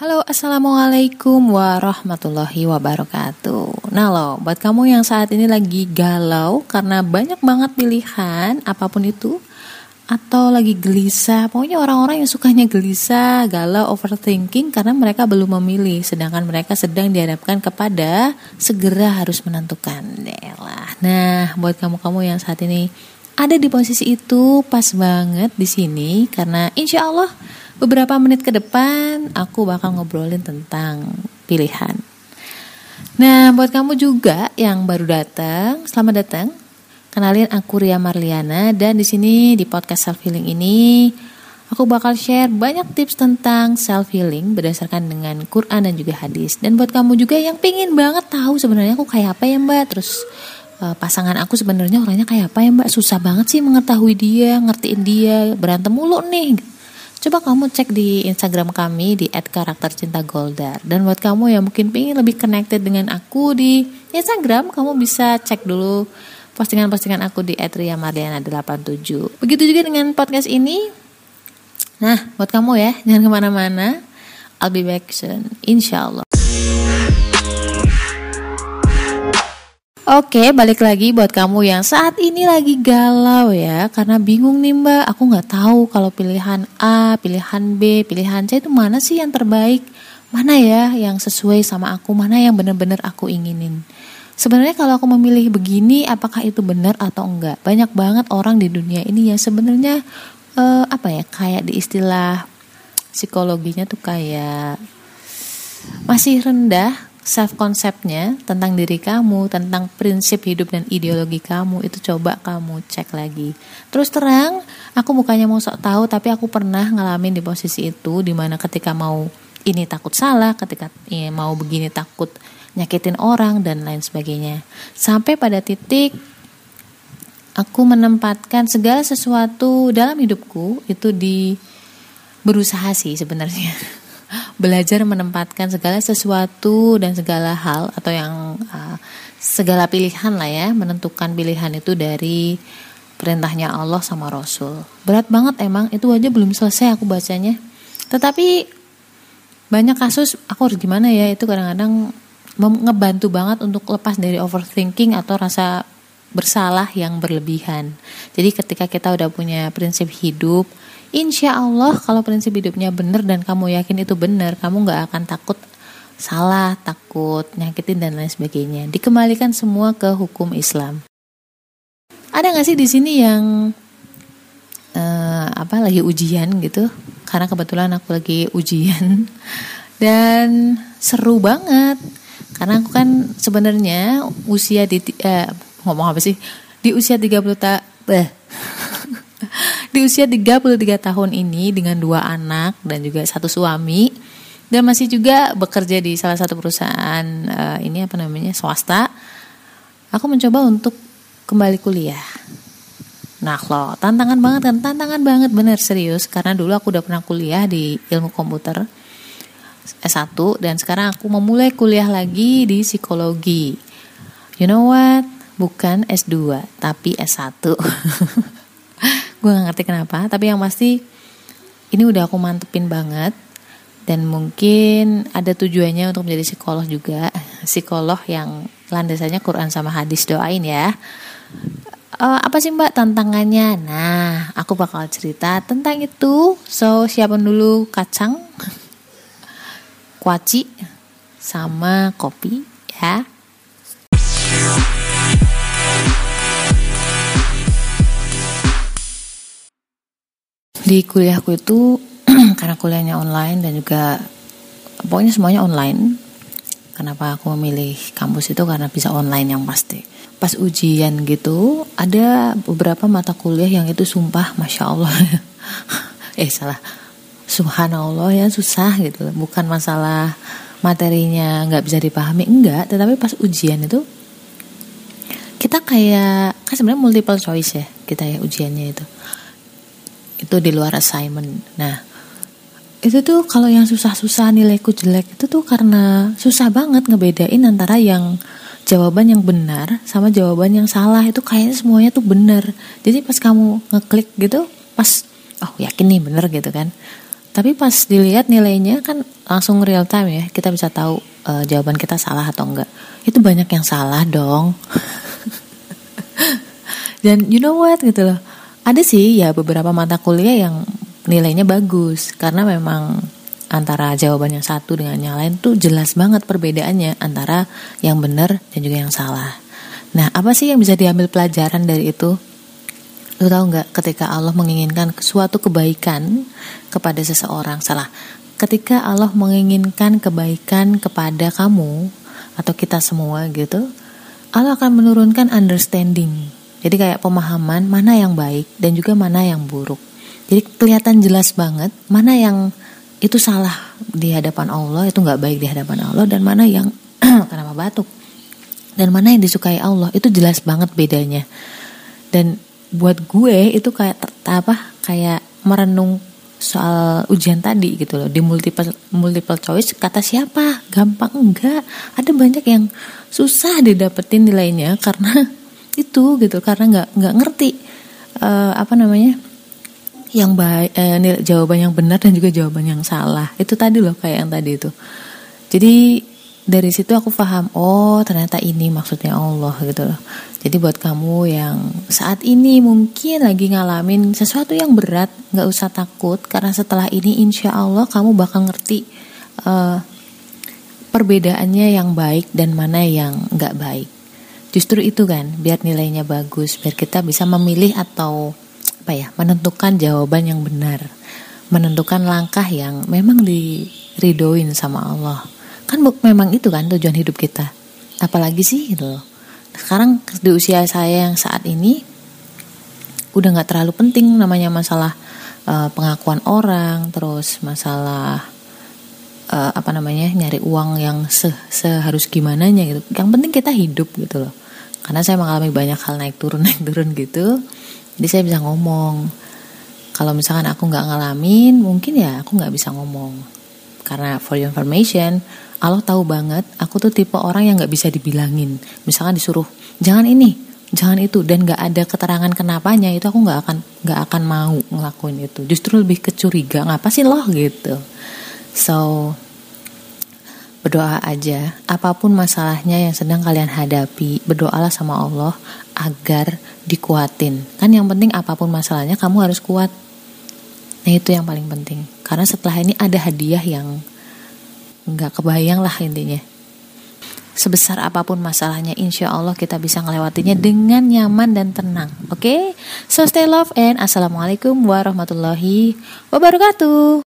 Halo, assalamualaikum warahmatullahi wabarakatuh. Nah, lo buat kamu yang saat ini lagi galau karena banyak banget pilihan, apa pun itu, atau lagi gelisah, pokoknya orang-orang yang sukanya gelisah, galau, overthinking karena mereka belum memilih, sedangkan mereka sedang dihadapkan kepada segera harus menentukan. Nah, buat kamu-kamu yang saat ini ada di posisi itu, pas banget di sini karena insya Allah Beberapa menit ke depan aku bakal ngobrolin tentang pilihan. Nah, buat kamu juga yang baru datang, selamat datang. Kenalin aku Ria Marliana dan di sini di podcast self healing ini aku bakal share banyak tips tentang self healing berdasarkan dengan Quran dan juga hadis. Dan buat kamu juga yang pingin banget tahu sebenarnya aku kayak apa ya Mbak, terus uh, pasangan aku sebenarnya orangnya kayak apa ya Mbak, susah banget sih mengetahui dia, ngertiin dia, berantem mulu nih Coba kamu cek di Instagram kami di @karaktercintagoldar. Dan buat kamu yang mungkin pengen lebih connected dengan aku di Instagram, kamu bisa cek dulu postingan-postingan aku di @riamardiana87. Begitu juga dengan podcast ini. Nah, buat kamu ya, jangan ke mana-mana. I'll be back soon, insya Allah. Oke, balik lagi buat kamu yang saat ini lagi galau ya, karena bingung nih mbak, aku nggak tahu kalau pilihan A, pilihan B, pilihan C itu mana sih yang terbaik, mana ya yang sesuai sama aku, mana yang benar-benar aku inginin. Sebenarnya kalau aku memilih begini, apakah itu benar atau enggak? Banyak banget orang di dunia ini yang sebenarnya uh, apa ya, kayak di istilah psikologinya tuh kayak masih rendah self konsepnya tentang diri kamu, tentang prinsip hidup dan ideologi kamu itu coba kamu cek lagi. Terus terang, aku bukannya mau sok tahu tapi aku pernah ngalamin di posisi itu di mana ketika mau ini takut salah, ketika ya, mau begini takut nyakitin orang dan lain sebagainya. Sampai pada titik aku menempatkan segala sesuatu dalam hidupku itu di berusaha sih sebenarnya belajar menempatkan segala sesuatu dan segala hal atau yang uh, segala pilihan lah ya menentukan pilihan itu dari perintahnya Allah sama Rasul. Berat banget emang itu aja belum selesai aku bacanya. Tetapi banyak kasus aku harus gimana ya itu kadang-kadang ngebantu banget untuk lepas dari overthinking atau rasa bersalah yang berlebihan. Jadi ketika kita udah punya prinsip hidup, insya Allah kalau prinsip hidupnya benar dan kamu yakin itu benar, kamu nggak akan takut salah, takut nyakitin dan lain sebagainya. Dikembalikan semua ke hukum Islam. Ada nggak sih di sini yang uh, apa lagi ujian gitu? Karena kebetulan aku lagi ujian dan seru banget. Karena aku kan sebenarnya usia di uh, ngomong apa sih? Di usia 30 ta eh di usia 33 tahun ini dengan dua anak dan juga satu suami dan masih juga bekerja di salah satu perusahaan uh, ini apa namanya swasta aku mencoba untuk kembali kuliah. Nah lo tantangan banget kan? Tantangan banget bener serius. Karena dulu aku udah pernah kuliah di ilmu komputer S1 dan sekarang aku memulai kuliah lagi di psikologi. You know what bukan S2 tapi S1 gue gak ngerti kenapa tapi yang pasti ini udah aku mantepin banget. Dan mungkin ada tujuannya untuk menjadi psikolog juga. Psikolog yang landasannya Quran sama hadis doain ya. Uh, apa sih mbak tantangannya? Nah aku bakal cerita tentang itu. So siapin dulu kacang kuaci sama kopi ya di kuliahku itu karena kuliahnya online dan juga pokoknya semuanya online. Kenapa aku memilih kampus itu? Karena bisa online yang pasti. Pas ujian gitu ada beberapa mata kuliah yang itu sumpah masya allah. Eh salah. Subhanallah ya susah gitu. Bukan masalah materinya nggak bisa dipahami. Enggak tetapi pas ujian itu kita kayak kan sebenarnya multiple choice ya kita ya ujiannya itu itu di luar assignment. Nah itu tuh kalau yang susah-susah nilaiku jelek itu tuh karena susah banget ngebedain antara yang jawaban yang benar sama jawaban yang salah. Itu kayaknya semuanya tuh benar. Jadi pas kamu ngeklik gitu pas oh yakin nih bener gitu kan. Tapi pas dilihat nilainya kan langsung real time ya. Kita bisa tahu uh, jawaban kita salah atau enggak. Itu banyak yang salah dong. Dan you know what? Gitu loh ada sih ya beberapa mata kuliah yang nilainya bagus karena memang antara jawaban yang satu dengan yang lain tuh jelas banget perbedaannya antara yang benar dan juga yang salah. Nah, apa sih yang bisa diambil pelajaran dari itu? Lu tahu nggak ketika Allah menginginkan suatu kebaikan kepada seseorang, salah. Ketika Allah menginginkan kebaikan kepada kamu atau kita semua gitu, Allah akan menurunkan understanding. Jadi kayak pemahaman mana yang baik dan juga mana yang buruk. Jadi kelihatan jelas banget mana yang itu salah di hadapan Allah, itu nggak baik di hadapan Allah dan mana yang kenapa batuk dan mana yang disukai Allah itu jelas banget bedanya. Dan buat gue itu kayak apa kayak merenung soal ujian tadi gitu loh di multiple multiple choice kata siapa gampang enggak ada banyak yang susah didapetin nilainya karena itu gitu karena nggak nggak ngerti uh, apa namanya yang baik nilai, jawaban yang benar dan juga jawaban yang salah. Itu tadi loh kayak yang tadi itu. Jadi dari situ aku paham oh ternyata ini maksudnya Allah gitu loh. Jadi buat kamu yang saat ini mungkin lagi ngalamin sesuatu yang berat nggak usah takut karena setelah ini insya Allah kamu bakal ngerti uh, perbedaannya yang baik dan mana yang nggak baik justru itu kan biar nilainya bagus biar kita bisa memilih atau apa ya menentukan jawaban yang benar. Menentukan langkah yang memang diridoin sama Allah. Kan memang itu kan tujuan hidup kita. Apalagi sih gitu sekarang di usia saya yang saat ini udah nggak terlalu penting namanya masalah uh, pengakuan orang terus masalah uh, apa namanya nyari uang yang se seharus gimana nya gitu. Yang penting kita hidup gitu loh. Karena saya mengalami banyak hal naik turun naik turun gitu. Jadi saya bisa ngomong. Kalau misalkan aku nggak ngalamin mungkin ya aku nggak bisa ngomong. Karena for your information Allah tahu banget aku tuh tipe orang yang nggak bisa dibilangin. Misalkan disuruh jangan ini jangan itu dan nggak ada keterangan kenapanya itu aku nggak akan nggak akan mau ngelakuin itu. Justru lebih kecuriga ngapa sih loh? gitu so berdoa aja. Apa pun masalahnya yang sedang kalian hadapi berdoalah sama Allah agar dikuatin. Kan yang penting apa pun masalahnya kamu harus kuat. Nah itu yang paling penting. Karena setelah ini ada hadiah yang nggak kebayang lah intinya. Sebesar apa pun masalahnya insya Allah kita bisa ngelewatinya dengan nyaman dan tenang. Oke? Okay? so stay love and assalamualaikum warahmatullahi wabarakatuh